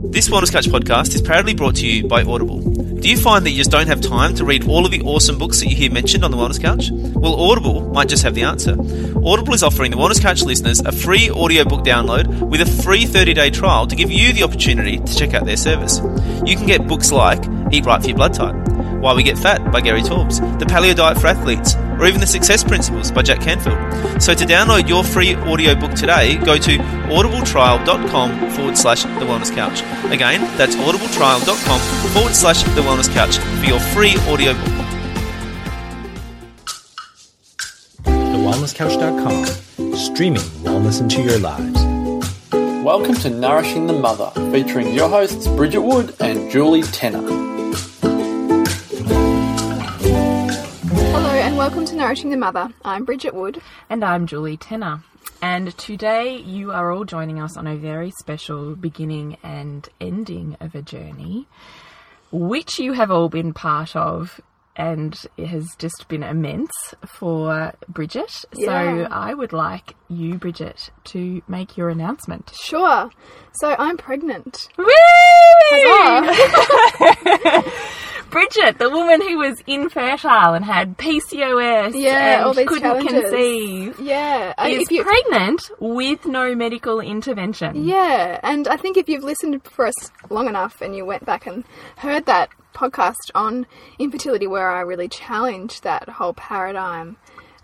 This Wellness Couch podcast is proudly brought to you by Audible. Do you find that you just don't have time to read all of the awesome books that you hear mentioned on the Wellness Couch? Well, Audible might just have the answer. Audible is offering the Wellness Couch listeners a free audiobook download with a free 30 day trial to give you the opportunity to check out their service. You can get books like Eat Right for Your Blood Type, Why We Get Fat by Gary Taubes, The Paleo Diet for Athletes, or even The Success Principles by Jack Canfield. So to download your free audiobook today, go to audibletrial.com forward slash the wellness couch. Again, that's audibletrial.com forward slash the wellness couch for your free audiobook. TheWellnessCouch.com, streaming wellness into your lives. Welcome to Nourishing the Mother, featuring your hosts Bridget Wood and Julie Tenner. Welcome to Nourishing the Mother. I'm Bridget Wood. And I'm Julie Tenner. And today you are all joining us on a very special beginning and ending of a journey, which you have all been part of. And it has just been immense for Bridget. Yeah. So I would like you, Bridget, to make your announcement. Sure. So I'm pregnant. Woo! Bridget, the woman who was infertile and had PCOS Yeah, and couldn't challenges. conceive, Yeah. I- is if you- pregnant with no medical intervention. yeah, and I think if you've listened for us long enough and you went back and heard that podcast on infertility where I really challenged that whole paradigm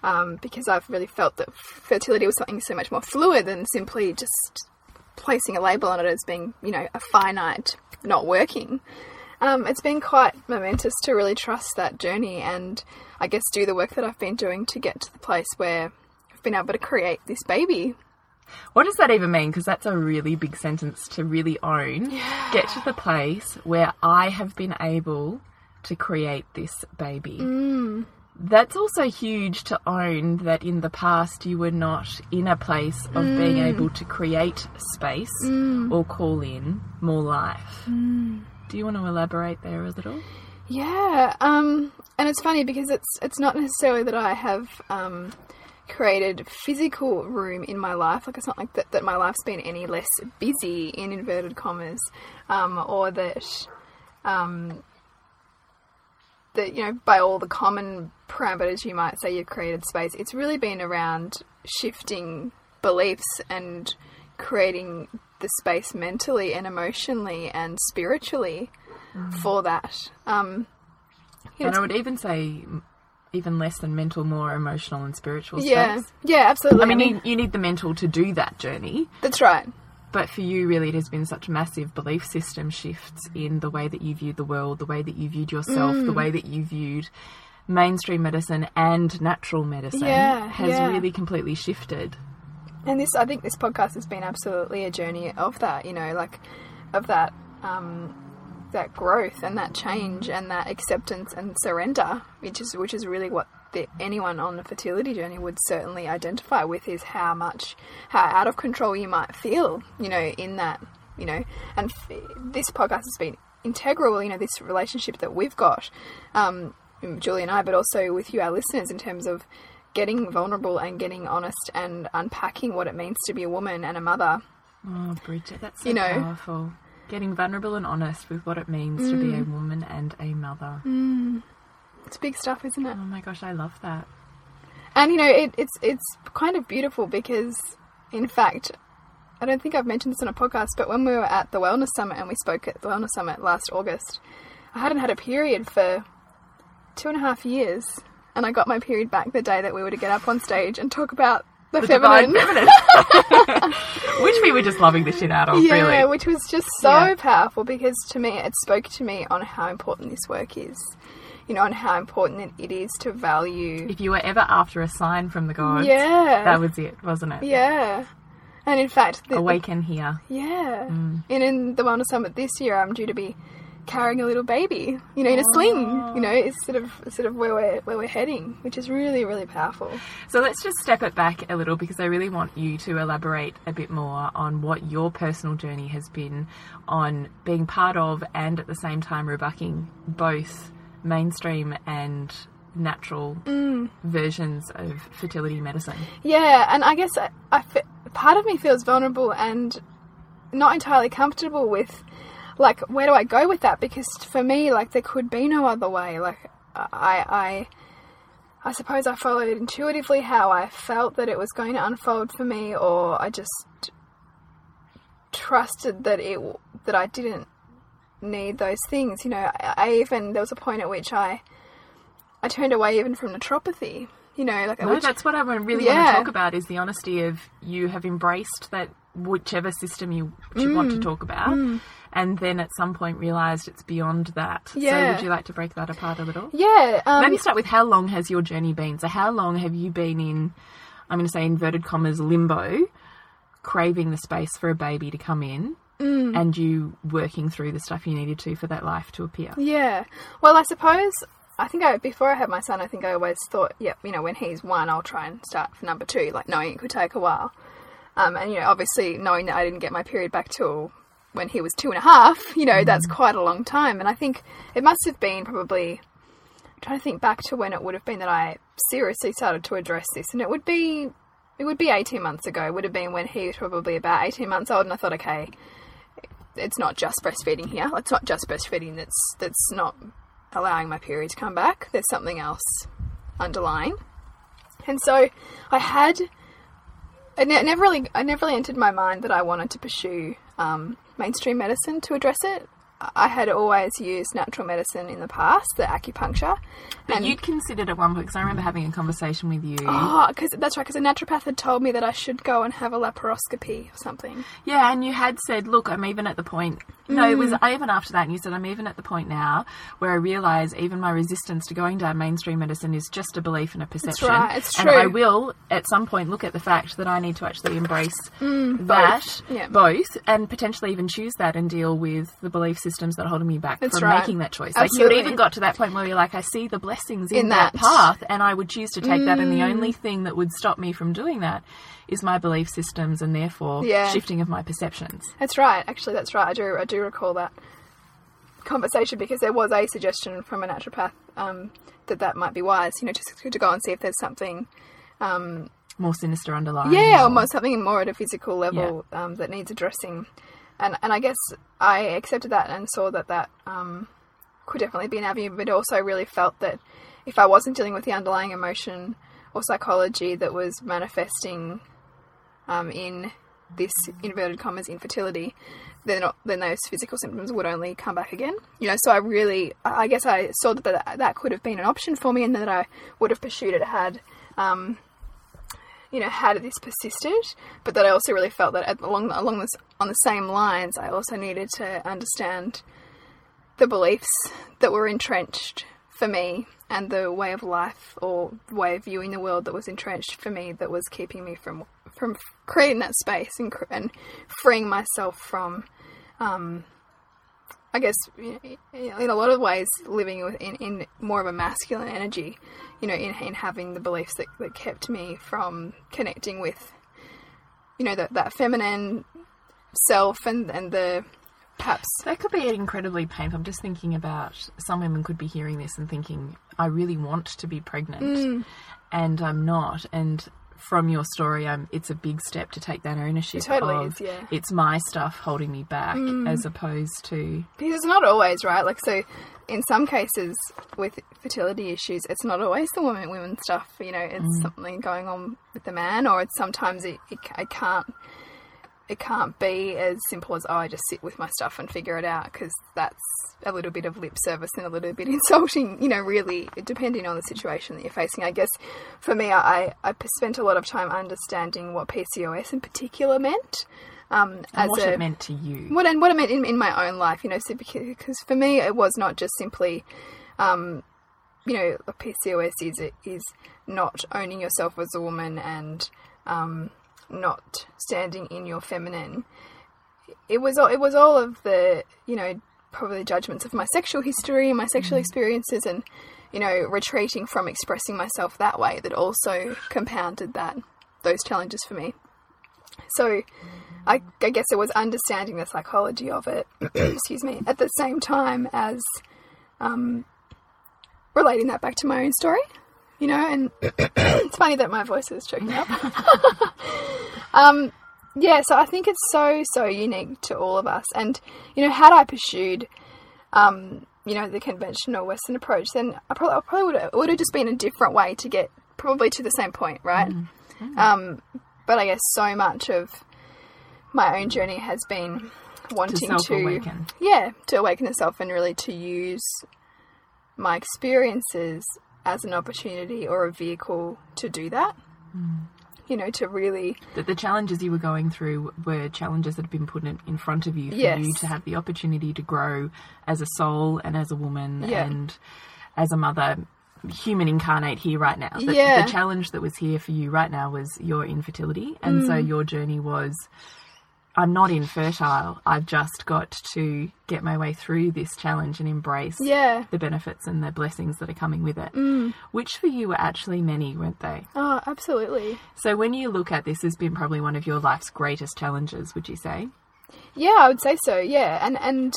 um, because I've really felt that fertility was something so much more fluid than simply just placing a label on it as being, you know, a finite not working. Um, it's been quite momentous to really trust that journey and I guess do the work that I've been doing to get to the place where I've been able to create this baby. What does that even mean? Because that's a really big sentence to really own. Get to the place where I have been able to create this baby. Mm. That's also huge to own that in the past you were not in a place of being mm. able to create space mm. or call in more life. Do you want to elaborate there a little? Yeah, um, and it's funny because it's it's not necessarily that I have um, created physical room in my life. Like it's not like that, that my life's been any less busy in inverted commas, um, or that um, that you know by all the common parameters you might say you've created space. It's really been around shifting beliefs and creating the space mentally and emotionally and spiritually for that. Um, you know, And I would even say even less than mental, more emotional and spiritual yeah, space. yeah, absolutely. I mean, you, you need the mental to do that journey. that's right. But for you, really, it has been such massive belief system shifts in the way that you viewed the world, the way that you viewed yourself, Mm. the way that you viewed mainstream medicine and natural medicine Yeah, has yeah. really completely shifted. And this, I think, this podcast has been absolutely a journey of that. You know, like of that, um, that growth and that change and that acceptance and surrender, which is which is really what the, anyone on the fertility journey would certainly identify with is how much, how out of control you might feel. You know, in that, you know, and this podcast has been integral. You know, this relationship that we've got. Um, Julie and I, but also with you, our listeners, in terms of getting vulnerable and getting honest and unpacking what it means to be a woman and a mother. Oh, Bridget, that's so You know. powerful. Getting vulnerable and honest with what it means to be a Mm. woman and a mother. It's big stuff, isn't it? Oh my gosh, I love that. And you know, it, it's it's kind of beautiful because, in fact, I don't think I've mentioned this on a podcast, but when we were at the Wellness Summit and we spoke at the Wellness Summit last August, I hadn't had a period for two and a half years, and I got my period back the day that we were to get up on stage and talk about the, The feminine. feminine. Which we were just loving the shit out of, yeah, really. which was just so Yeah. powerful because to me it spoke to me on how important this work is. You know, and how important it is to value. If you were ever after a sign from the gods, Yeah. that was it, wasn't it? Yeah. And in fact, the, Awaken here. yeah. Mm. And in the Wellness Summit this year, I'm due to be carrying a little baby, you know, in a sling. You know, oh. it's sort of sort of where we're where we're heading, which is really really powerful. So let's just step it back a little because I really want you to elaborate a bit more on what your personal journey has been on being part of and at the same time rebucking both mainstream and natural mm. versions of fertility medicine. Yeah, and I guess I, I part of me feels vulnerable and not entirely comfortable with like where do I go with that? Because for me like there could be no other way. Like I I I suppose I followed intuitively how I felt that it was going to unfold for me or I just trusted that it that I didn't need those things. You know I, I even there was a point at which I I turned away even from naturopathy you know like No, which, that's what I really want to talk about is the honesty of you have embraced that whichever system you, you want Mm. to talk about, and then at some point realised it's beyond that. Yeah. So would you like to break that apart a little? yeah um, Maybe start with how long has your journey been? So how long have you been in, I'm going to say inverted commas, limbo, craving the space for a baby to come in, Mm. and you working through the stuff you needed to for that life to appear? Yeah. Well, I suppose I think I before I had my son, I think I always thought, yep, you know, when he's one, I'll try and start for number two, like knowing it could take a while. Um, and you know, obviously knowing that I didn't get my period back till when he was two and a half, you know, that's quite a long time. And I think it must have been probably I'm trying to think back to when it would have been that I seriously started to address this, and it would be it would be eighteen months ago. It would have been when he was probably about eighteen months old, and I thought, okay, it's not just breastfeeding here. It's not just breastfeeding that's that's not allowing my period to come back. There's something else underlying. And so I had it never really I never really entered my mind that I wanted to pursue um, mainstream medicine to address it. I had always used natural medicine in the past, the acupuncture. But you'd considered at one point, because I remember having a conversation with you. Oh, because that's right. Because a naturopath had told me that I should go and have a laparoscopy or something. Yeah, and you had said, "Look, I'm even at the point." No, it was Mm. even after that, and you said, "I'm even at the point now where I realise even my resistance to going down mainstream medicine is just a belief and a perception." That's right, it's true. And I will at some point look at the fact that I need to actually embrace that Mm, yeah. both, and potentially even choose that and deal with the belief systems that are holding me back That's from right. making that choice. Like you Absolutely. even got to that point where you're like, "I see the blessings in, In that that. path, and I would choose to take that." And Mm. the only thing that would stop me from doing that is my belief systems, and therefore Yeah. shifting of my perceptions. That's right. Actually, that's right. I do. I do recall that conversation because there was a suggestion from a naturopath um, that that might be wise. You know, just to go and see if there's something. Um, more sinister underlying. yeah, or- almost something more at a physical level um, that needs addressing. And and I guess I accepted that and saw that that um, could definitely be an avenue, but also really felt that if I wasn't dealing with the underlying emotion or psychology that was manifesting um, in this inverted commas infertility, then then those physical symptoms would only come back again. You know, so I really, I guess I saw that that, that could have been an option for me, and that I would have pursued it had. Um, you know, had this persisted, but that I also really felt that at, along along this on the same lines, I also needed to understand the beliefs that were entrenched for me and the way of life or way of viewing the world that was entrenched for me that was keeping me from from creating that space and, and freeing myself from um, I guess in in a lot of ways living with- in, in more of a masculine energy, you know, in, in having the beliefs that, that kept me from connecting with, you know, that, that feminine self and, and the perhaps That could be incredibly painful. I'm just thinking about some women could be hearing this and thinking, I really want to be pregnant Mm. and I'm not. And from your story, um, it's a big step to take that ownership. It totally of, is, yeah. It's my stuff holding me back Mm. as opposed to. because it's not always right. Like so, in some cases with fertility issues, it's not always the woman women stuff. You know, it's something going on with the man, or it's sometimes it, it, it can't it can't be as simple as oh, I just sit with my stuff and figure it out because that's a little bit of lip service and a little bit insulting. You know, really depending on the situation that you're facing. I guess for me, I I spent a lot of time understanding what PCOS in particular meant. Um, And as what a, it meant to you. what and what I meant in, in my own life, you know, so because for me it was not just simply, um, you know, PCOS is is not owning yourself as a woman and um, not standing in your feminine. It was all, it was all of the you know probably judgments of my sexual history and my sexual experiences and you know retreating from expressing myself that way that also compounded that those challenges for me. So I, I guess it was understanding the psychology of it, excuse me, at the same time as um, relating that back to my own story, you know, and it's funny that my voice is choking up. um, yeah, so I think it's so so unique to all of us. And you know, had I pursued, um, you know, the conventional Western approach, then I probably, I probably would have, it would have just been a different way to get probably to the same point, right? Um, but I guess so much of my own journey has been wanting to, self-awaken. yeah, to awaken itself and really to use my experiences as an opportunity or a vehicle to do that. You know, to really That the challenges you were going through were challenges that had been put in, in front of you for Yes. you to have the opportunity to grow as a soul and as a woman Yeah. and as a mother, human incarnate here right now. The, Yeah. the challenge that was here for you right now was your infertility. And so Mm. your journey was I'm not infertile. I've just got to get my way through this challenge and embrace yeah. the benefits and the blessings that are coming with it. Mm. Which for you were actually many, weren't they? Oh, absolutely. So when you look at this has been probably one of your life's greatest challenges, would you say? Yeah, I would say so. Yeah, and and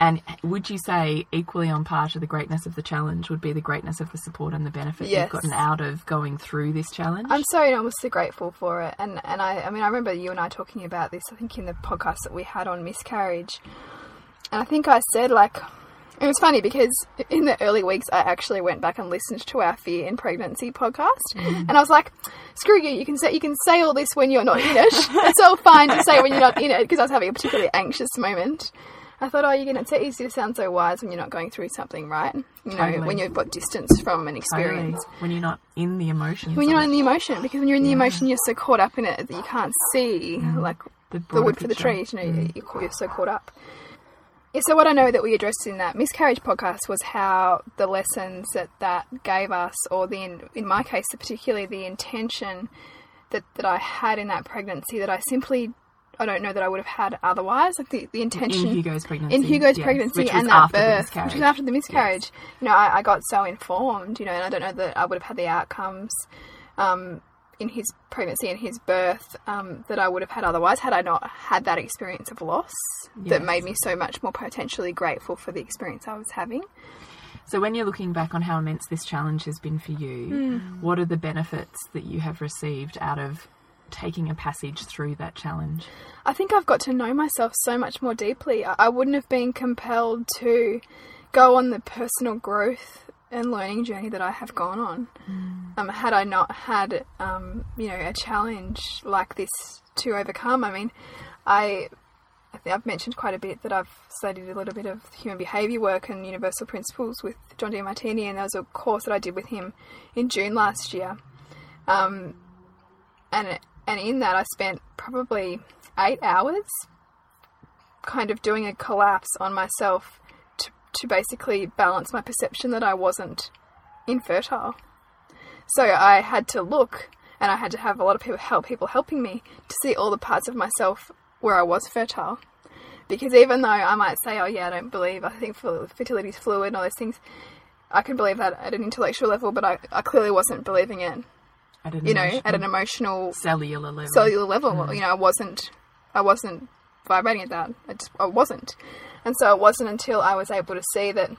And would you say equally on par to the greatness of the challenge would be the greatness of the support and the benefit Yes. you've gotten out of going through this challenge? I'm so enormously grateful for it. And and I, I mean, I remember you and I talking about this. I think in the podcast that we had on miscarriage, and I think I said like. It was funny because in the early weeks, I actually went back and listened to our fear in pregnancy podcast, mm. and I was like, "Screw you! You can say you can say all this when you're not in it. it's all fine to say when you're not in it." Because I was having a particularly anxious moment. I thought, "Oh, you're gonna. It's so easy to sound so wise when you're not going through something, right? You know, Totally. when you've got distance from an Totally. experience." When you're not in the emotions. when you're not in the emotion because when you're in the emotion you're so caught up in it that you can't see mm. like The the wood for the trees you know mm. you're, you're so caught up yeah, so what I know that we addressed in that miscarriage podcast was how the lessons that that gave us or the in, in my case particularly the intention that, that I had in that pregnancy that I simply I don't know that I would have had otherwise like the, the intention in Hugo's pregnancy. in Hugo's yes, pregnancy and that birth, which was after the miscarriage. You know, I, I got so informed, you know, and I don't know that I would have had the outcomes um, in his pregnancy and his birth um, that I would have had otherwise had I not had that experience of loss that made me so much more potentially grateful for the experience I was having. So when you're looking back on how immense this challenge has been for you, Hmm. what are the benefits that you have received out of taking a passage through that challenge? I think I've got to know myself so much more deeply. I, wouldn't have been compelled to go on the personal growth and learning journey that I have gone on um, had I not had, um, you know, a challenge like this to overcome. I mean, I, I think I've mentioned quite a bit that I've studied a little bit of human behaviour work and universal principles with John Demartini, and there was a course that I did with him in June last year. Um, and and in that I spent probably eight hours kind of doing a collapse on myself to, to basically balance my perception that I wasn't infertile. So I had to look and I had to have a lot of people help people helping me to see all the parts of myself where I was fertile. Because even though I might say, oh yeah, I don't believe, I think fertility is fluid and all those things, I can believe that at an intellectual level, but I, I clearly wasn't believing it, At an you know, at an emotional cellular level. cellular level. Mm. You know, I wasn't, I wasn't vibrating at that. I just, I wasn't, and so it wasn't until I was able to see that,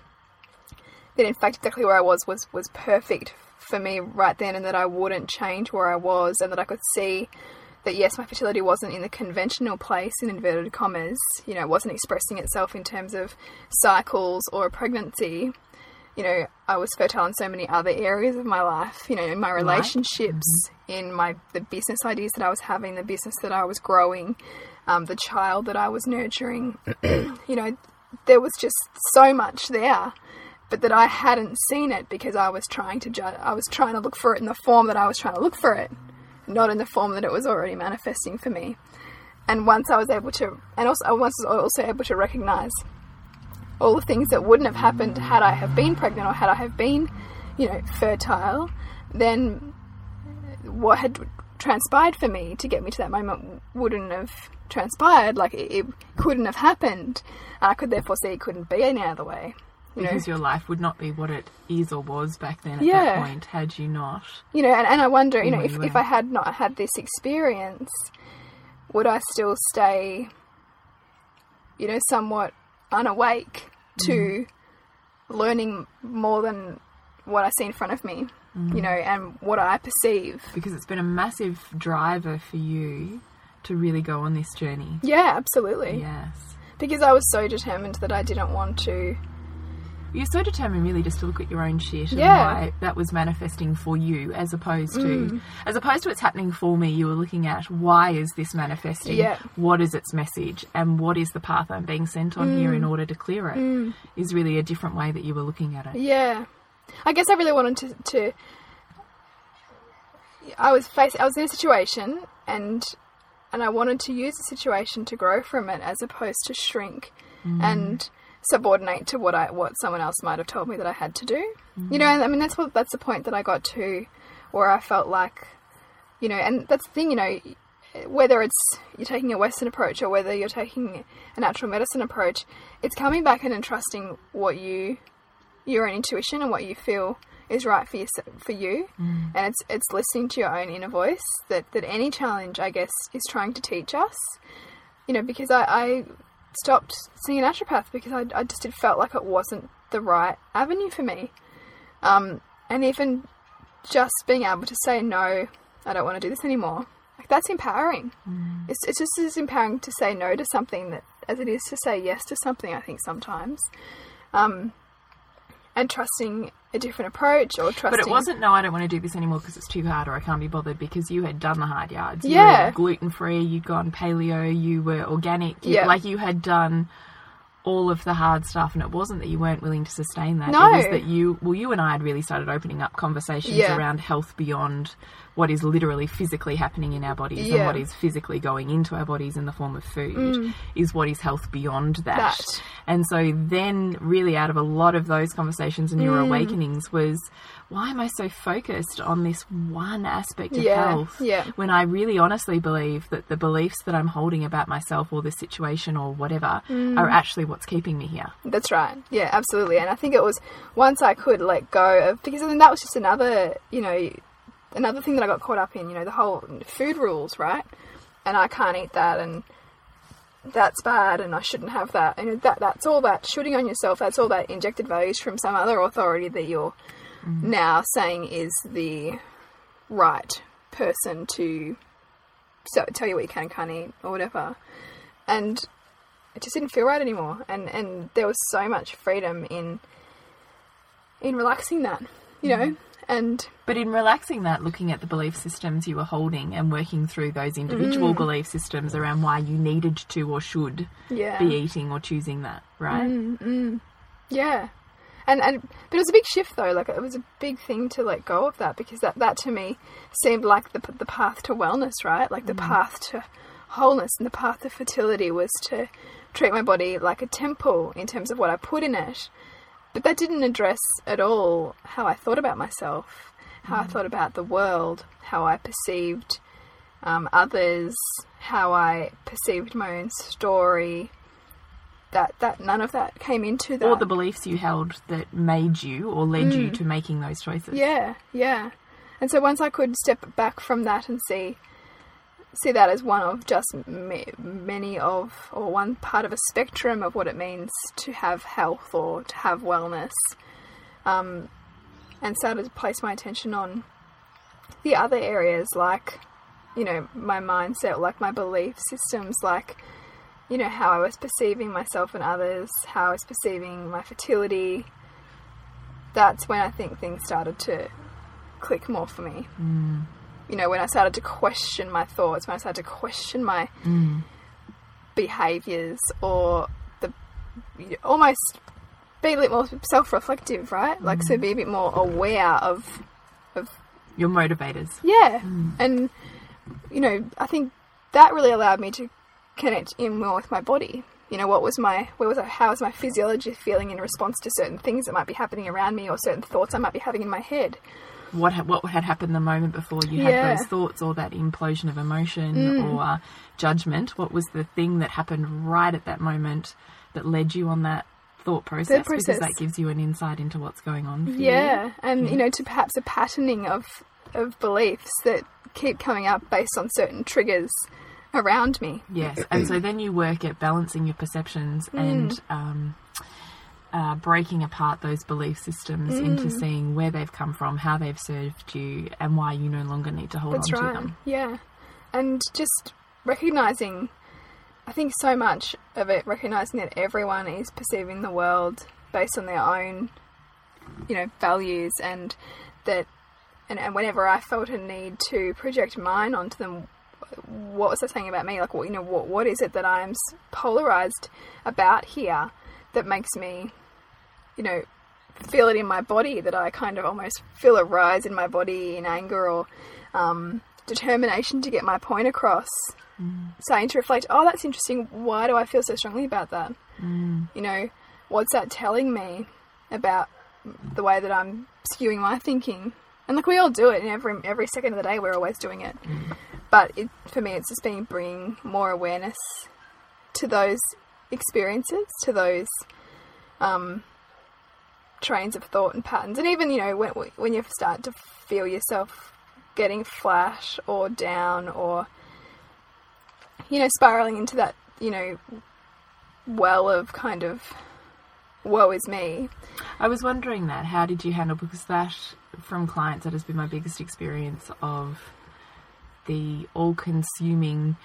that in fact exactly where I was was was perfect for me right then, and that I wouldn't change where I was, and that I could see that yes, my fertility wasn't in the conventional place in inverted commas. You know, it wasn't expressing itself in terms of cycles or pregnancy. You know, I was fertile in so many other areas of my life. You know, in my relationships, in my the business ideas that I was having, the business that I was growing, um, the child that I was nurturing. you know, there was just so much there, but that I hadn't seen it because I was trying to ju- I was trying to look for it in the form that I was trying to look for it, not in the form that it was already manifesting for me. And once I was able to, and also I was also able to recognize all the things that wouldn't have happened had I have been pregnant or had I have been, you know, fertile, then what had transpired for me to get me to that moment wouldn't have transpired. Like it, it couldn't have happened. I could therefore see it couldn't be any other way. You know, because your life would not be what it is or was back then at Yeah. that point had you not. you know, and, and I wonder, you know, if, you if. I had not had this experience, would I still stay, you know, somewhat unawake to mm-hmm. learning more than what I see in front of me, you mm-hmm. know, and what I perceive. Because it's been a massive driver for you to really go on this journey. Yeah, absolutely. Yes. Because I was so determined that I didn't want to. You're so determined, really, just to look at your own shit and Yeah. why that was manifesting for you, as opposed to, Mm. as opposed to it's happening for me. You were looking at why is this manifesting? Yeah. What is its message, and what is the path I'm being sent on here Mm. in order to clear it? Is really a different way that you were looking at it. Yeah, I guess I really wanted to. to I was face. I was in a situation, and and I wanted to use the situation to grow from it, as opposed to shrink and subordinate to what I what someone else might have told me that I had to do. You know, I mean that's what that's the point that I got to, where I felt like, you know, and that's the thing, you know, whether it's you're taking a Western approach or whether you're taking a natural medicine approach, it's coming back and entrusting what you your own intuition and what you feel is right for you for you. Mm. And it's it's listening to your own inner voice that that any challenge i guess is trying to teach us. You know because i, I stopped seeing a naturopath because I, I just it felt like it wasn't the right avenue for me. Um and even just being able to say no i don't want to do this anymore like that's empowering. It's, it's just as empowering to say no to something that as it is to say yes to something i think sometimes. Um and trusting a different approach or trusting But it wasn't, no, I don't want to do this anymore because it's too hard or I can't be bothered because you had done the hard yards. Yeah. gluten free, you'd gone paleo, you were organic. You, Yeah. Like you had done all of the hard stuff and it wasn't that you weren't willing to sustain that. No. It was that you, well, you and I had really started opening up conversations Yeah. around health beyond what is literally physically happening in our bodies and Yeah. Mm. what is physically going into our bodies in the form of food is what is health beyond that. That. And so then really out of a lot of those conversations and your Mm. awakenings was why am I so focused on this one aspect of Yeah, health yeah. when I really honestly believe that the beliefs that I'm holding about myself or the situation or whatever Mm. are actually what's keeping me here. That's right. Yeah, absolutely. And I think it was once I could let go of because then that was just another, you know, another thing that I got caught up in. You know, the whole food rules, right? And I can't eat that, and that's bad, and I shouldn't have that. And that that's all that shooting on yourself. That's all that injected values from some other authority that you're mm. now saying is the right person to so, tell you what you can and can't eat or whatever. And it just didn't feel right anymore. And and there was so much freedom in in relaxing that you know? Mm. And But in relaxing that, looking at the belief systems you were holding and working through those individual mm. belief systems around why you needed to or should Mm. yeah. be eating or choosing that, right? Mm, yeah. And and but it was a big shift though. Like it was a big thing to let go of that because that that to me seemed like the the path to wellness right? Like the path to wholeness and the path of fertility was to treat my body like a temple in terms of what I put in it but that didn't address at all how I thought about myself how I thought about the world how I perceived um, others how I perceived my own story that that none of that came into that Or the beliefs you held that made you or led you to making those choices. Mm. Yeah, yeah. And so once I could step back from that and see see that as one of just ma- many of or one part of a spectrum of what it means to have health or to have wellness, um, and started to place my attention on the other areas like you know my mindset, like my belief systems, like you know how I was perceiving myself and others, how I was perceiving my fertility, that's when I think things started to click more for me. Mm. You know, when I started to question my thoughts, when I started to question my mm. behaviors, or the almost be a bit more self-reflective, right? Like, so mm. be a bit more aware of, of Your motivators. yeah, mm. and you know, I think that really allowed me to connect in more with my body. You know, what was my, where was I, how was my physiology feeling in response to certain things that might be happening around me or certain thoughts I might be having in my head. What ha- what had happened the moment before you Yeah. had those thoughts or that implosion of emotion or judgment? What was the thing that happened right at that moment that led you on that thought process? Because process. that gives you an insight into what's going on. For Yeah, You. and you know, to perhaps a patterning of of beliefs that keep coming up based on certain triggers around me. Yes, and so then you work at balancing your perceptions Mm. and um, uh, breaking apart those belief systems Mm. into seeing where they've come from, how they've served you, and why you no longer need to hold That's on right. to them. Yeah, and just recognizing, I think so much of it, recognizing that everyone is perceiving the world based on their own, you know, values, and that, and, and whenever I felt a need to project mine onto them, what was that saying about me? Like, what you know, what what is it that I'm polarized about here that makes me, you know, feel it in my body? That I kind of almost feel a rise in my body in anger or um, determination to get my point across. Starting to reflect, oh, that's interesting. Why do I feel so strongly about that? You know, what's that telling me about the way that I'm skewing my thinking? And like we all do it in every every second of the day. We're always doing it. But it, for me, it's just been bringing more awareness to those experiences, to those um, trains of thought and patterns, and even you know when when you start to feel yourself getting flash or down or you know spiraling into that you know well of kind of woe is me. I was wondering that. How did you handle because that from clients that has been my biggest experience of the all-consuming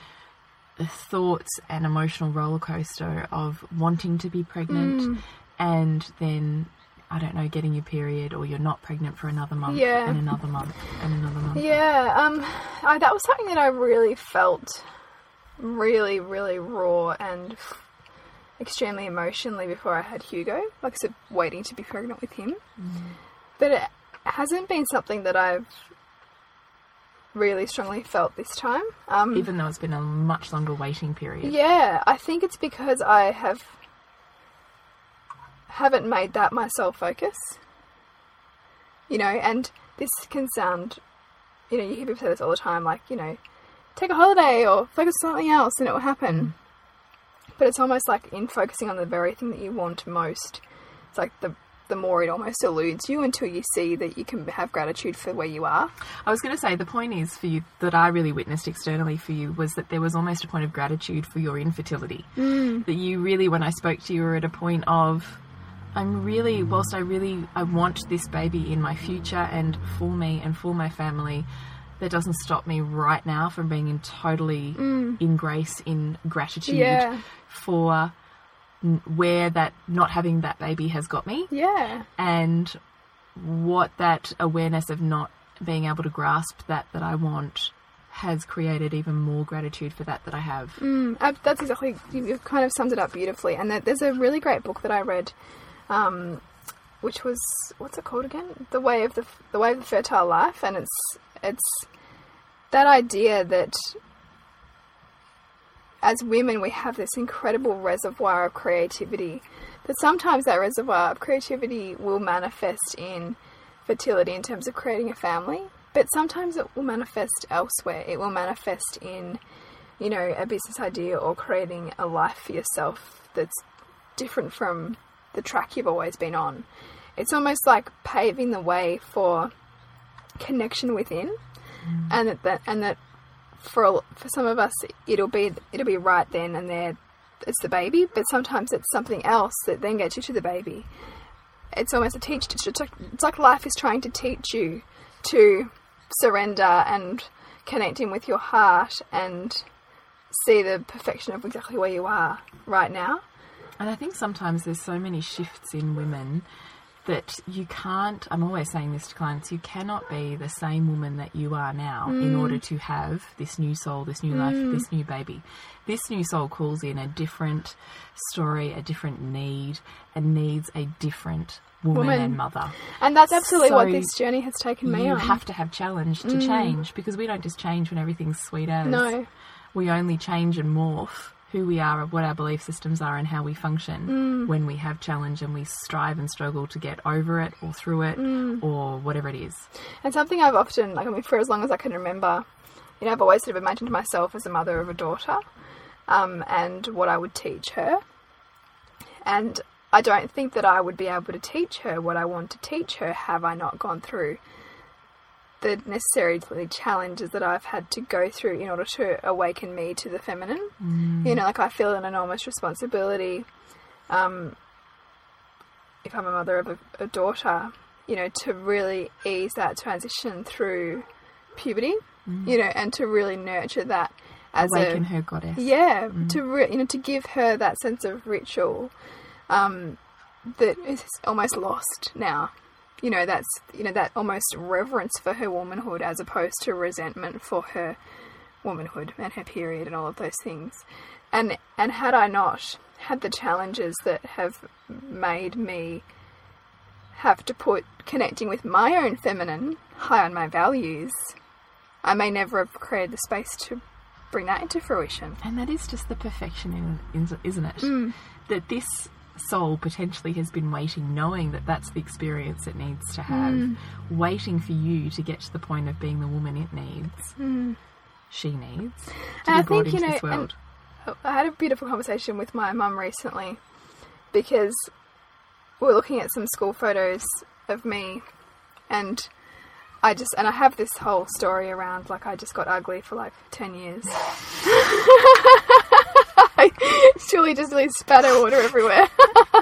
thoughts and emotional roller coaster of wanting to be pregnant Mm. and then I don't know getting your period or you're not pregnant for another month Yeah. and another month and another month. Yeah, um, I, that was something that I really felt really, really raw and f- extremely emotionally before I had Hugo, like so waiting to be pregnant with him. But it hasn't been something that I've really strongly felt this time. Um, Even though it's been a much longer waiting period. yeah, I think it's because I have haven't made that my sole focus. You know, and this can sound, you know, you hear people say this all the time, like you know, take a holiday or focus on something else and it will happen. But it's almost like in focusing on the very thing that you want most, it's like the the more it almost eludes you until you see that you can have gratitude for where you are. I was going to say the point is for you that I really witnessed externally for you was that there was almost a point of gratitude for your infertility. Mm. That you really, when I spoke to you, were at a point of, I'm really, whilst I really, I want this baby in my future and for me and for my family. That doesn't stop me right now from being in totally in grace, in gratitude Yeah. for where that not having that baby has got me Yeah. and what that awareness of not being able to grasp that that I want has created even more gratitude for that that I have. Mm, that's exactly you, you've kind of summed it up beautifully. And there- there's a really great book that I read, um, which was what's it called again? The way of the the way of the fertile life, and it's it's that idea that as women we have this incredible reservoir of creativity. That sometimes that reservoir of creativity will manifest in fertility in terms of creating a family, but sometimes it will manifest elsewhere. It will manifest in you know, a business idea or creating a life for yourself that's different from the track you've always been on. It's almost like paving the way for connection within, mm. and that, that and that for for some of us it'll be it'll be right then and there. It's the baby, but sometimes it's something else that then gets you to the baby. It's almost a teach. It's like, it's like life is trying to teach you to surrender and connect in with your heart and see the perfection of exactly where you are right now. And I think sometimes there's so many shifts in women that you can't, I'm always saying this to clients, you cannot be the same woman that you are now in mm. order to have this new soul, this new life, mm. this new baby. This new soul calls in a different story, a different need, and needs a different woman, Woman. and mother. And that's absolutely what this journey has taken me you on. have to have challenge to mm. change because we don't just change when everything's sweet as. No. We only change and morph who we are, of what our belief systems are, and how we function when we have challenge and we strive and struggle to get over it or through it or whatever it is. And something I've often, like, I mean, for as long as I can remember, you know, I've always sort of imagined myself as a mother of a daughter um, and what I would teach her. And I don't think that I would be able to teach her what I want to teach her have I not gone through the necessary challenges that I've had to go through in order to awaken me to the feminine. You know, like I feel an enormous responsibility um, if I'm a mother of a, a daughter, you know, to really ease that transition through puberty, you know, and to really nurture that as Awaken a her goddess. yeah to re- you know to give her that sense of ritual um, that is almost lost now. You know that's you know that almost reverence for her womanhood as opposed to resentment for her womanhood and her period and all of those things. And and had I not had the challenges that have made me have to put connecting with my own feminine high on my values, I may never have created the space to bring that into fruition. And that is just the perfection, in, isn't it? Mm. That this soul potentially has been waiting, knowing that that's the experience it needs to have, Mm. waiting for you to get to the point of being the woman it needs, she needs, to Mm. And I be brought think, you know, this world. I had a beautiful conversation with my mum recently because we we're looking at some school photos of me and I just and I have this whole story around like I just got ugly for like 10 years. Surely just really spatter water everywhere.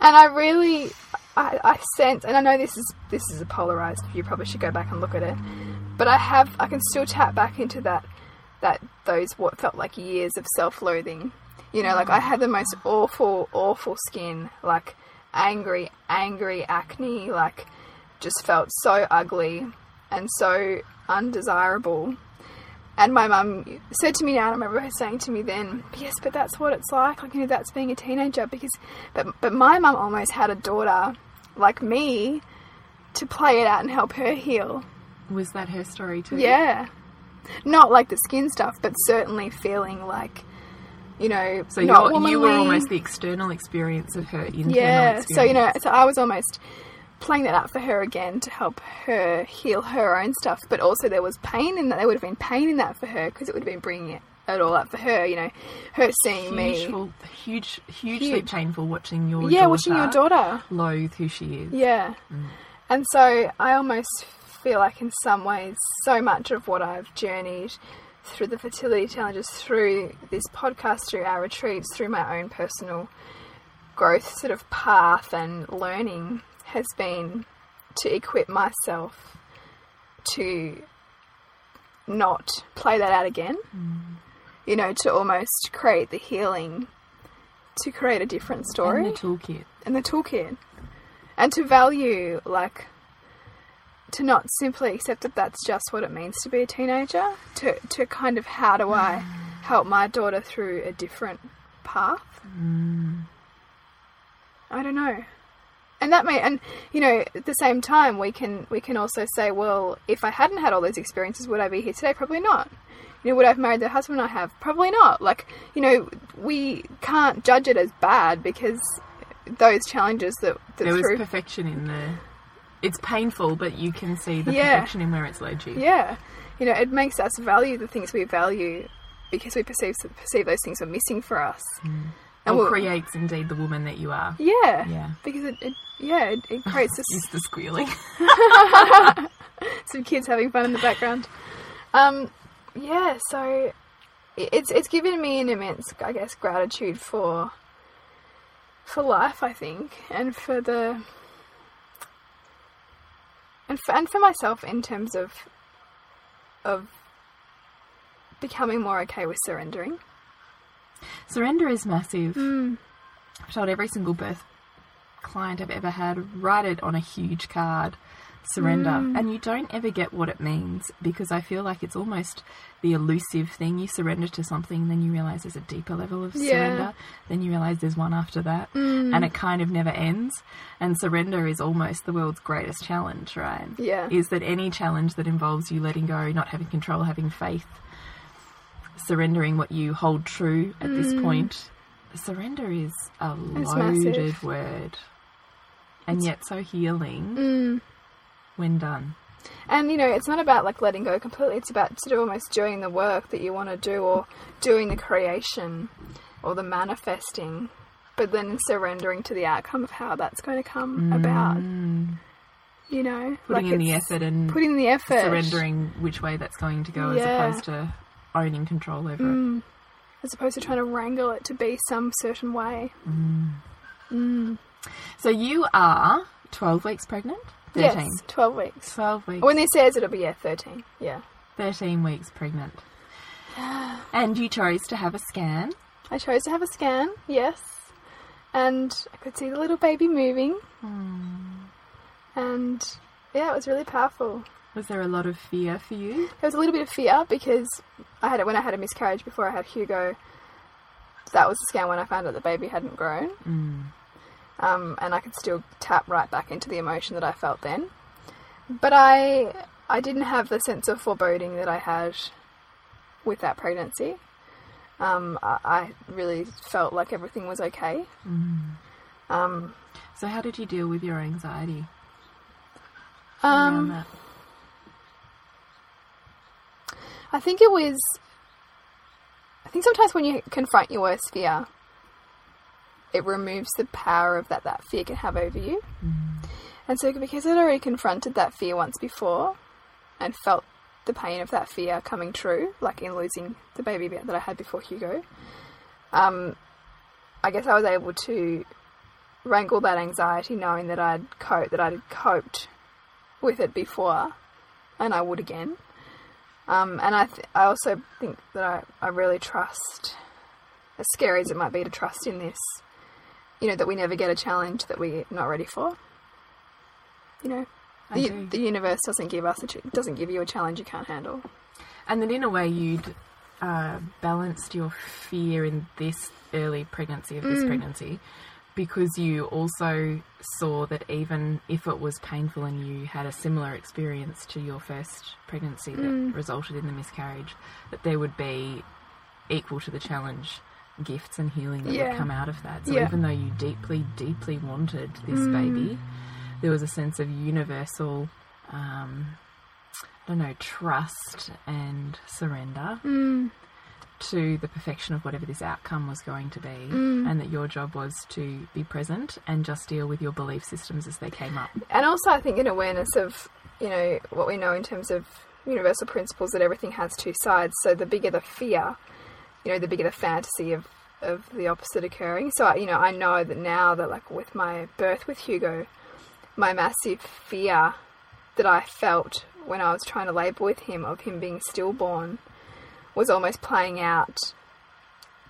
and I really I, I sense and I know this is this is a polarized view, probably should go back and look at it. But I have I can still tap back into that that those what felt like years of self-loathing. You know, like I had the most awful, awful skin, like angry, angry acne, like just felt so ugly and so undesirable. And my mum said to me now, and I remember her saying to me then, "Yes, but that's what it's like. Like you know, that's being a teenager." Because, but but my mum almost had a daughter like me to play it out and help her heal. Was that her story too? Yeah. Not like the skin stuff, but certainly feeling like, you know, So not you were almost the external experience of her internal yeah. experience. So you know, so I was almost playing that out for her again to help her heal her own stuff. But also there was pain in that. There would have been pain in that for her because it would have been bringing it, it all up for her. You know, her seeing me. Huge, huge, hugely Huge. painful watching your Yeah, daughter watching your daughter. loathe who she is. Yeah. Mm. And so I almost feel like, in some ways, so much of what I've journeyed through the fertility challenges, through this podcast, through our retreats, through my own personal growth sort of path and learning has been to equip myself to not play that out again. You know, to almost create the healing, to create a different story. And the toolkit. and the toolkit. And to value like to not simply accept that that's just what it means to be a teenager to to kind of how do I mm. help my daughter through a different path? Mm. I don't know and that may and you know at the same time we can we can also say well if I hadn't had all those experiences would I be here today probably not you know would I have married the husband I have probably not like you know we can't judge it as bad because those challenges that, that There was through perfection in there. It's painful, but you can see the Yeah. perfection in where it's led you. yeah you know it makes us value the things we value because we perceive perceive those things are missing for us mm. Or we'll- creates indeed the woman that you are. yeah Yeah. because it, it yeah it, it creates this Is the squealing. some kids having fun in the background. Um, yeah, so it's it's given me an immense, I guess, gratitude for for life, I think, and for the and for, and for myself in terms of of becoming more okay with surrendering. Surrender is massive. Hmm. I've told every single birth client I've ever had, write it on a huge card. Surrender. Hmm. And you don't ever get what it means because I feel like it's almost the elusive thing. You surrender to something, then you realize there's a deeper level of Yeah. surrender. Then you realize there's one after that. And it kind of never ends. And surrender is almost the world's greatest challenge, right? Yeah. Is that any challenge that involves you letting go, not having control, having faith, surrendering what you hold true at this point. Surrender is a Mm. It's loaded massive. word. And yet so healing Mm. when done. And you know, it's not about like letting go completely. It's about sort of almost doing the work that you want to do, or doing the creation, or the manifesting, but then surrendering to the outcome of how that's going to come about. You know, Mm. Putting like in the effort and putting the effort, surrendering which way that's going to go Yeah. as opposed to owning control over it. Mm. as opposed to trying to wrangle it to be some certain way. Mm. Mm. So you are 12 weeks pregnant? 13. Yes, twelve weeks. 12 weeks. When this airs, it'll be yeah, thirteen. Yeah. 13 weeks pregnant. And you chose to have a scan. I chose to have a scan, yes, and I could see the little baby moving, hmm. and yeah, it was really powerful. Was there a lot of fear for you? There was a little bit of fear because I had it when I had a miscarriage before I had Hugo. That was the scan when I found out the baby hadn't grown, um, and I could still tap right back into the emotion that I felt then. But I, I didn't have the sense of foreboding that I had with that pregnancy. Um, I, I really felt like everything was okay. Um, So, how did you deal with your anxiety um, around that? I think it was. I think sometimes when you confront your worst fear, it removes the power of that that fear can have over you. And so, because I'd already confronted that fear once before, and felt the pain of that fear coming true, like in losing the baby that I had before Hugo, um, I guess I was able to wrangle that anxiety, knowing that I'd cope that I'd coped with it before, and I would again. Um, and I, th- I also think that I, I really trust, as scary as it might be to trust in this, you know, that we never get a challenge that we're not ready for. You know, the, the universe doesn't give us a ch- doesn't give you a challenge you can't handle. And then, in a way, you'd uh, balanced your fear in this early pregnancy of this pregnancy because you also saw that even if it was painful and you had a similar experience to your first pregnancy that mm. resulted in the miscarriage, that there would be equal to the challenge gifts and healing that Yeah. would come out of that. So Yeah. even though you deeply, deeply wanted this mm. baby, there was a sense of universal um, I don't know, trust and surrender mm. To the perfection of whatever this outcome was going to be, mm. and that your job was to be present and just deal with your belief systems as they came up. and also I think an awareness of you know what we know in terms of universal principles that everything has two sides. So the bigger the fear, you know, the bigger the fantasy of of the opposite occurring. So I- you know, I know that now that like with my birth with Hugo, my massive fear that I felt when I was trying to labour with him of him being stillborn was almost playing out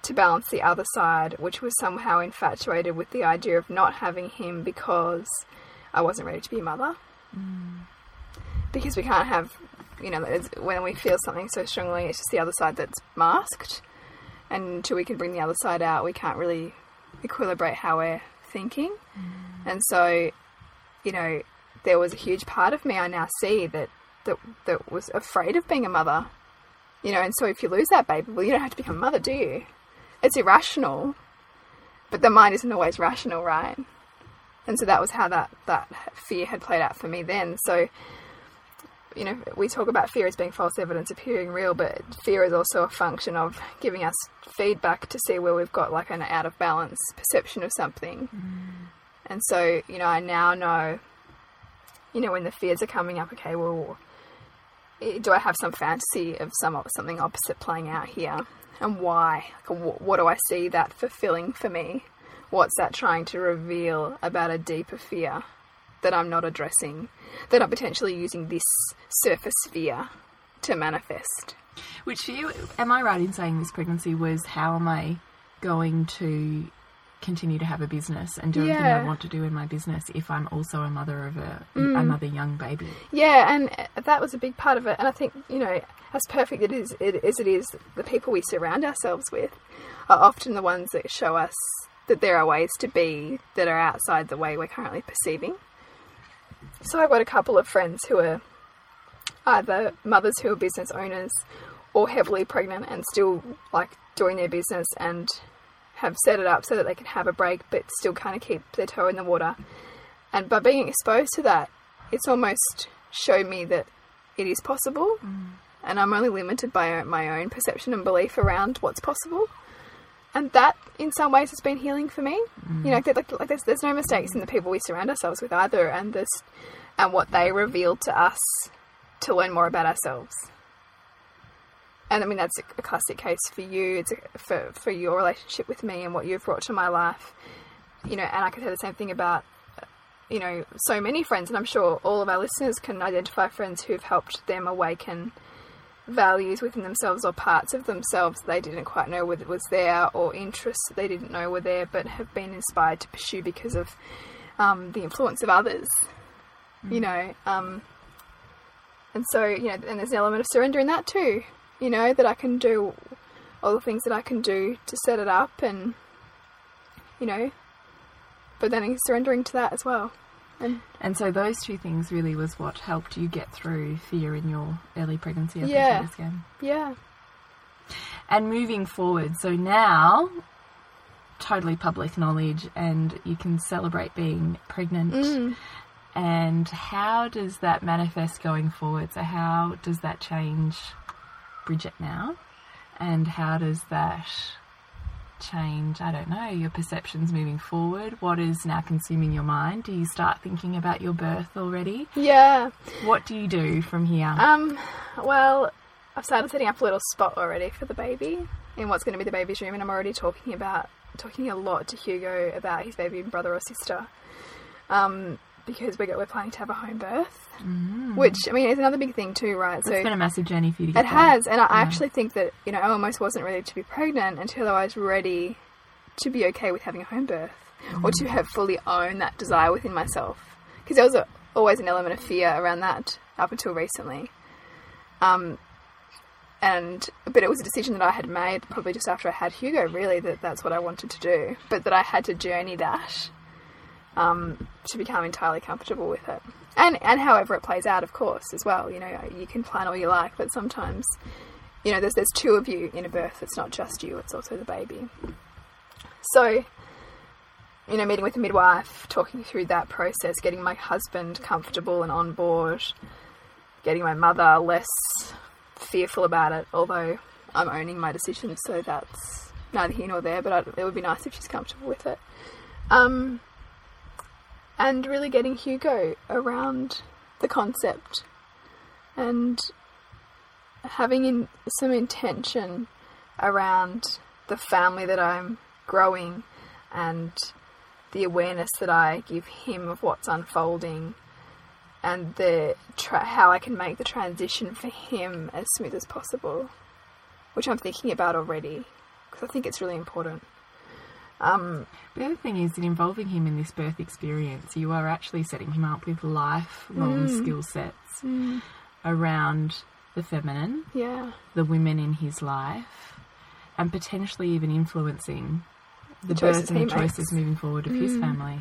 to balance the other side, which was somehow infatuated with the idea of not having him because I wasn't ready to be a mother. Mm. Because we can't have, you know, it's- when we feel something so strongly, it's just the other side that's masked. And until we can bring the other side out, we can't really equilibrate how we're thinking. Mm. And so, you know, there was a huge part of me I now see that, that, that was afraid of being a mother. You know, and so if you lose that baby, well, you don't have to become a mother, do you? It's irrational, but the mind isn't always rational, right? And so that was how that, that fear had played out for me then. So, you know, we talk about fear as being false evidence appearing real, but fear is also a function of giving us feedback to see where we've got like an out of balance perception of something. Mm. And so, you know, I now know, you know, when the fears are coming up, okay, well, do I have some fantasy of some something opposite playing out here, and why? Like, wh- what do I see that fulfilling for me? What's that trying to reveal about a deeper fear that I'm not addressing? That I'm potentially using this surface fear to manifest. Which for you, am I right in saying this pregnancy was how am I going to continue to have a business and do everything I want to do in my business if I'm also a mother of a mm. another young baby? Yeah, and that was a big part of it. And I think you know, as perfect it is, it, as it is, the people we surround ourselves with are often the ones that show us that there are ways to be that are outside the way we're currently perceiving. So I've got a couple of friends who are either mothers who are business owners or heavily pregnant and still like doing their business and have set it up so that they can have a break but still kind of keep their toe in the water. And by being exposed to that, it's almost showed me that it is possible, mm. and I'm only limited by my own perception and belief around what's possible. And that, in some ways, has been healing for me. Mm. You know, like, like there's, there's no mistakes in the people we surround ourselves with either, and this and what they reveal to us to learn more about ourselves. And I mean, that's a, classic case for you. It's a, for for your relationship with me and what you've brought to my life. You know, and I could say the same thing about you know, so many friends, and I'm sure all of our listeners can identify friends who've helped them awaken values within themselves or parts of themselves they didn't quite know whether it was there or interests they didn't know were there but have been inspired to pursue because of um, the influence of others you know um, and so you know and there's an element of surrender in that too you know that i can do all the things that i can do to set it up and you know but then surrendering to that as well and And so those two things really was what helped you get through fear in your early pregnancy up Yeah. game. yeah And moving forward, so now totally public knowledge and you can celebrate being pregnant. Mm. And how does that manifest going forward? So how does that change Bridget now? And how does that change, I don't know, your perceptions moving forward? What is now consuming your mind? Do you start thinking about your birth already? yeah What do you do from here? Um, well, I've started setting up a little spot already for the baby in what's going to be the baby's room, and I'm already talking about talking a lot to Hugo about his baby brother or sister. Um, because we're we're planning to have a home birth, which I mean is another big thing too, right? So it's been a massive journey for you to get It has, there. and I actually think that you know I almost wasn't ready to be pregnant until I was ready to be okay with having a home birth or to have fully owned that desire within myself. Because there was a, always an element of fear around that up until recently. Um, and but it was a decision that I had made probably just after I had Hugo. Really, that that's what I wanted to do, but that I had to journey that um, to become entirely comfortable with it. And and however it plays out, of course, as well. You know, you can plan all you like, but sometimes, you know, there's there's two of you in a birth. It's not just you; it's also the baby. So, you know, meeting with a midwife, talking through that process, getting my husband comfortable and on board, getting my mother less fearful about it. Although I'm owning my decision, so that's neither here nor there. But I, it would be nice if she's comfortable with it. Um, and really getting Hugo around the concept and having in, some intention around the family that I'm growing and the awareness that I give him of what's unfolding and the how I can make the transition for him as smooth as possible, which I'm thinking about already because I think it's really important. Um, The other thing is that involving him in this birth experience, you are actually setting him up with lifelong Mm. skill sets around the feminine, yeah, the women in his life, and potentially even influencing the, The choices birth and the choices makes. moving forward of his family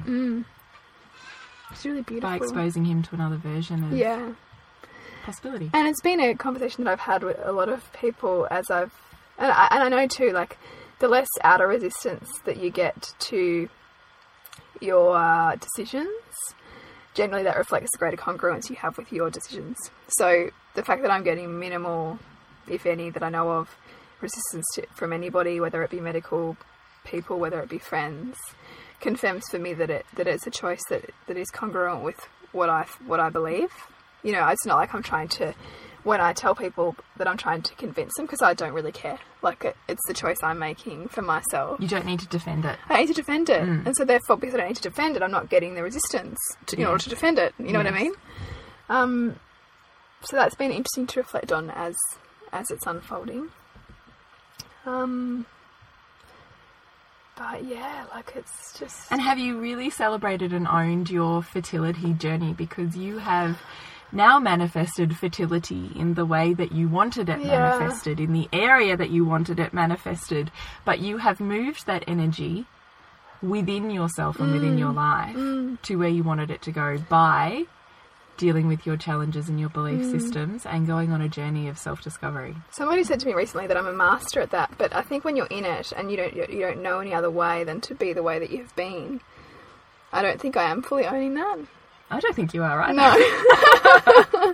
it's really beautiful. by exposing him to another version of yeah. possibility. And it's been a conversation that I've had with a lot of people as I've, and I, and I know too, like the less outer resistance that you get to your uh, decisions, generally that reflects the greater congruence you have with your decisions. So the fact that I'm getting minimal, if any, that I know of, resistance to, from anybody, whether it be medical people, whether it be friends, confirms for me that it that it's a choice that that is congruent with what I what I believe. You know, it's not like I'm trying to when I tell people that I'm trying to convince them because I don't really care. Like it, it's the choice I'm making for myself. You don't need to defend it. I need to defend it, and so therefore, because I don't need to defend it, I'm not getting the resistance to, in Yeah. order to defend it. You know what I mean? Um, so that's been interesting to reflect on as as it's unfolding. Um, but yeah, like it's just And have you really celebrated and owned your fertility journey because you have now manifested fertility in the way that you wanted it Yeah. manifested, in the area that you wanted it manifested, but you have moved that energy within yourself and within Mm. your life to where you wanted it to go by dealing with your challenges and your belief Mm. systems and going on a journey of self-discovery. Somebody said to me recently that I'm a master at that, but I think when you're in it and you don't you don't know any other way than to be the way that you've been, I don't think I am fully owning that. I don't think you are right. No,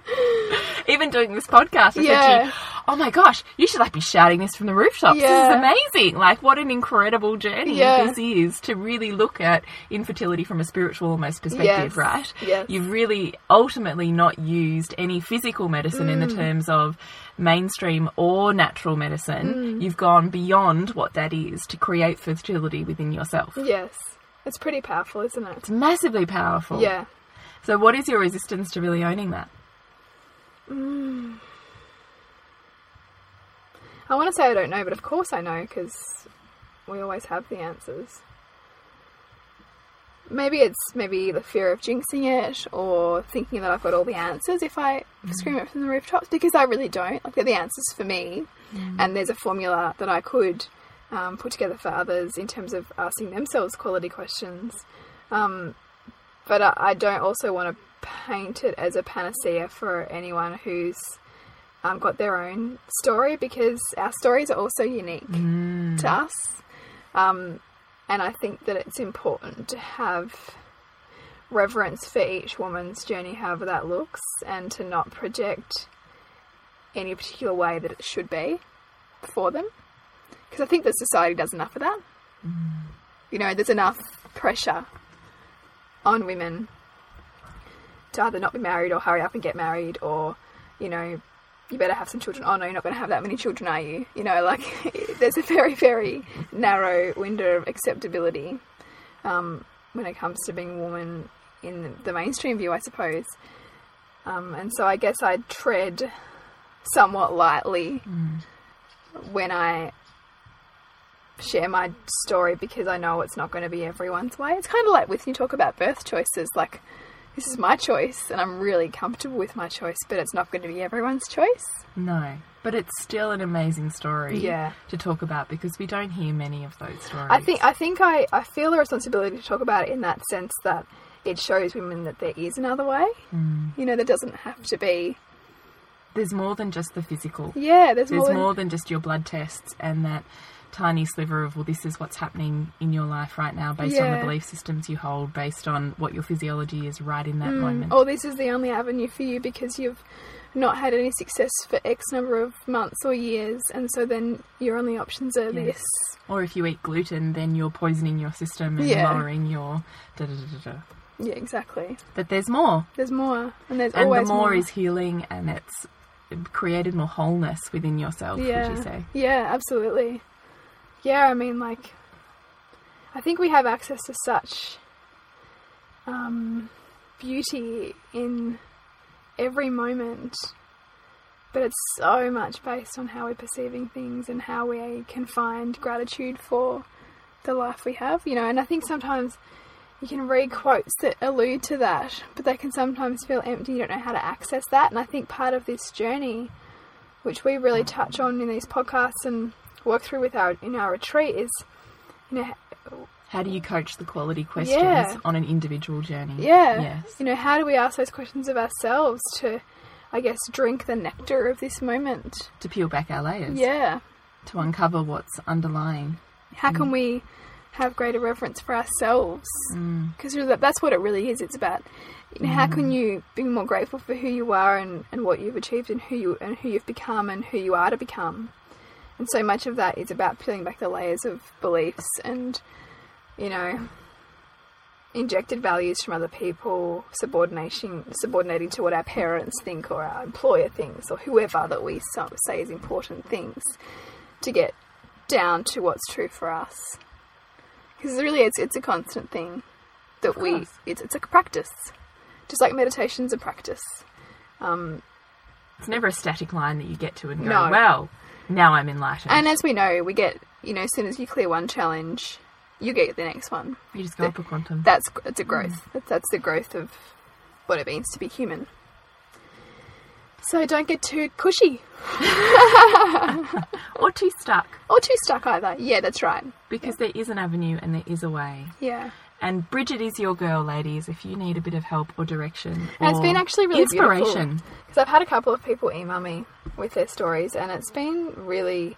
even doing this podcast, I said to you, "Oh my gosh, you should like be shouting this from the rooftops. Yeah. This is amazing! Like, what an incredible journey Yeah. this is to really look at infertility from a spiritual almost perspective, Yes. right? Yes. You've really ultimately not used any physical medicine in Mm. the terms of mainstream or natural medicine. Mm. You've gone beyond what that is to create fertility within yourself. yes, it's pretty powerful, isn't it? It's massively powerful. Yeah, So, what is your resistance to really owning that? I want to say I don't know, but of course I know because we always have the answers. Maybe it's maybe the fear of jinxing it or thinking that I've got all the answers if I scream it from the rooftops because I really don't. Like they're the answers for me, and there's a formula that I could um, put together for others in terms of asking themselves quality questions. Um, but I, I don't also want to paint it as a panacea for anyone who's um, got their own story because our stories are also unique to us. Um, and I think that it's important to have reverence for each woman's journey, however that looks, and to not project any particular way that it should be for them. Because I think that society does enough of that. You know, there's enough pressure on women to either not be married or hurry up and get married or, you know, you better have some children. Oh no, you're not going to have that many children, are you? You know, like there's a very, very narrow window of acceptability um, when it comes to being a woman in the mainstream view, I suppose. Um, and so I guess I tread somewhat lightly when I share my story because I know it's not going to be everyone's way. It's kind of like with you talk about birth choices, like this is my choice and I'm really comfortable with my choice, but it's not going to be everyone's choice. No, but it's still an amazing story Yeah. to talk about because we don't hear many of those stories. I think I think I, I feel a responsibility to talk about it in that sense that it shows women that there is another way. Mm. You know, there doesn't have to be. there's more than just the physical. Yeah, there's, There's more. more, than- than just your blood tests and that tiny sliver of well this is what's happening in your life right now based on the belief systems you hold based on what your physiology is right in that mm. moment or this is the only avenue for you because you've not had any success for X number of months or years, and so then your only options are Yes. this. or if you eat gluten then you're poisoning your system and Yeah. lowering your da da da da da Yeah, exactly. that there's more There's more, and there's and the always more, is healing and it's created more wholeness within yourself yeah, would you say yeah, absolutely. Yeah, I mean, like, I think we have access to such um, beauty in every moment, but it's so much based on how we're perceiving things and how we can find gratitude for the life we have, you know. And I think sometimes you can read quotes that allude to that, but they can sometimes feel empty. You don't know how to access that. And I think part of this journey, which we really touch on in these podcasts and work through with our in our retreat, is you know how do you coach the quality questions Yeah. on an individual journey Yeah. yes You know, how do we ask those questions of ourselves to, I guess, drink the nectar of this moment? to peel back our layers Yeah. to uncover what's underlying How can mm. we have greater reverence for ourselves? Mm. Because that's what it really is. It's about you know, how can mm. you be more grateful for who you are and, and what you've achieved and who you and who you've become and who you are to become. And so much of that is about peeling back the layers of beliefs and, you know, injected values from other people, subordination, subordinating to what our parents think or our employer thinks or whoever that we say is important things to get down to what's true for us. Because really, it's it's a constant thing that we it's it's a practice, just like meditation's a practice. Um, It's never a static line that you get to and go, No. well, now I'm enlightened. and as we know, we get you know as soon as you clear one challenge, you get the next one. you just go up a quantum. That's it's a mm. growth. That's, that's the growth of what it means to be human. So don't get too cushy or too stuck. or too stuck either. Yeah, that's right. Because there is an avenue and there is a way. Yeah. And Bridget is your girl, ladies, if you need a bit of help or direction. And it's or been actually really inspiration. Because I've had a couple of people email me with their stories, and it's been really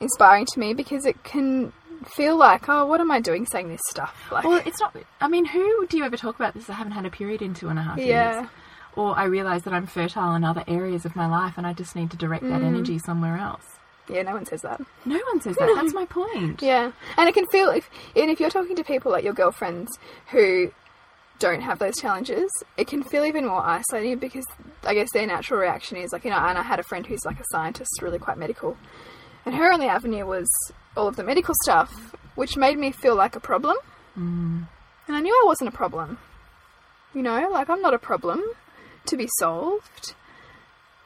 inspiring to me because it can feel like, oh, what am I doing saying this stuff? Like, Well, it's not. I mean, who do you ever talk about this? I haven't had a period in two and a half Yeah. years. Or I realise that I'm fertile in other areas of my life and I just need to direct that Mm. energy somewhere else. Yeah, no one says that. No one says that. That's my point. Yeah, and it can feel if even if you're talking to people like your girlfriends who don't have those challenges, it can feel even more isolating because I guess their natural reaction is like you know. And I had a friend who's like a scientist, really quite medical, and her only avenue was all of the medical stuff, which made me feel like a problem. Mm. And I knew I wasn't a problem. You know, like I'm not a problem to be solved.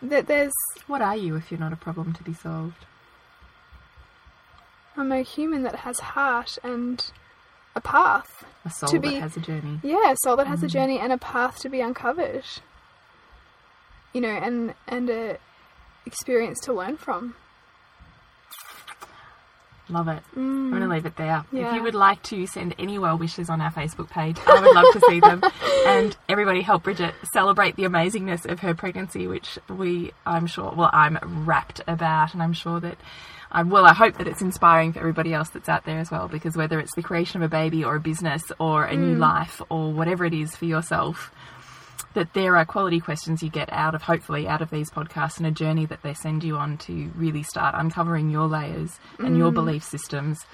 That there's What are you if you're not a problem to be solved? I'm a human that has heart and a path. A soul To be- that has a journey. Yeah, a soul that has a mm. journey and a path to be uncovered. You know, and and a experience to learn from. Love it. I'm going to leave it there. If you would like to send any well wishes on our Facebook page, I would love to see them. And everybody help Bridget celebrate the amazingness of her pregnancy, which we, I'm sure, well, I'm rapt about, and I'm sure that. I, well, I hope that it's inspiring for everybody else that's out there as well, because whether it's the creation of a baby or a business or a new mm. life or whatever it is for yourself, that there are quality questions you get out of hopefully out of these podcasts and a journey that they send you on to really start uncovering your layers and your mm. belief systems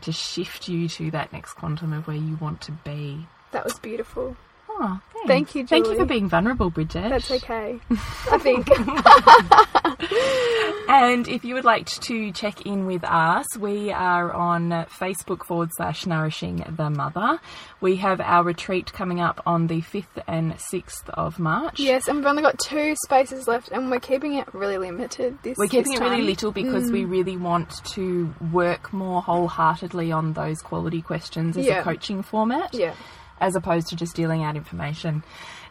to shift you to that next quantum of where you want to be. That was beautiful. Oh, thanks. Thank you, Thank you for being vulnerable, Bridget. That's okay. I think. And if you would like to check in with us, we are on Facebook forward slash Nourishing the Mother. We have our retreat coming up on the 5th and 6th of March. yes, and we've only got two spaces left, and we're keeping it really limited. This We're keeping this it really little because we mm. really want to work more wholeheartedly on those quality questions as Yeah. a coaching format, Yeah. As opposed to just dealing out information.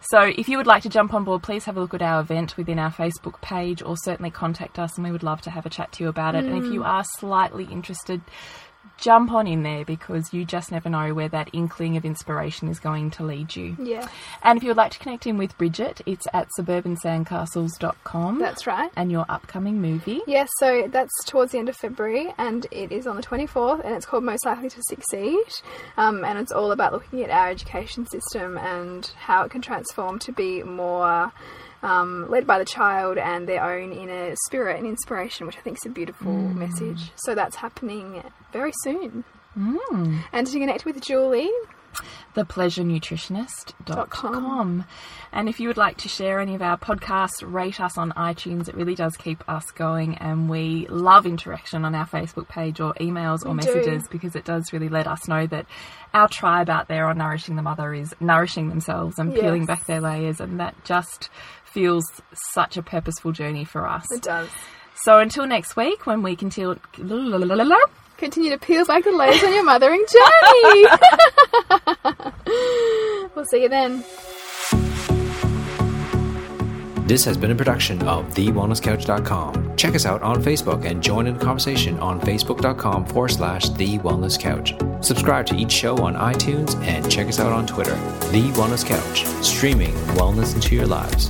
So, if you would like to jump on board, please have a look at our event within our Facebook page or certainly contact us and we would love to have a chat to you about it. And if you mm. are slightly interested, jump on in there because you just never know where that inkling of inspiration is going to lead you. Yeah. And if you would like to connect in with Bridget, it's at suburbansandcastles.com. That's right. and your upcoming movie. Yes, so that's towards the end of February, and it is on the 24th, and it's called Most Likely to Succeed. Um, and it's all about looking at our education system and how it can transform to be more um, led by the child and their own inner spirit and inspiration, which I think is a beautiful message. So that's happening very soon. And to connect with Julie, thepleasurenutritionist.com. And if you would like to share any of our podcasts, rate us on iTunes. It really does keep us going. And we love interaction on our Facebook page or emails or We do. messages because it does really let us know that our tribe out there on Nourishing the Mother is nourishing themselves and peeling back their layers. And that just feels such a purposeful journey for us. it does. So until next week when we continue. Continue to peel back the layers on your mothering journey. we'll see you then. This has been a production of TheWellnessCouch.com. Check us out on Facebook and join in the conversation on Facebook.com forward slash The Wellness Couch. Subscribe to each show on iTunes and check us out on Twitter. The Wellness Couch, streaming wellness into your lives.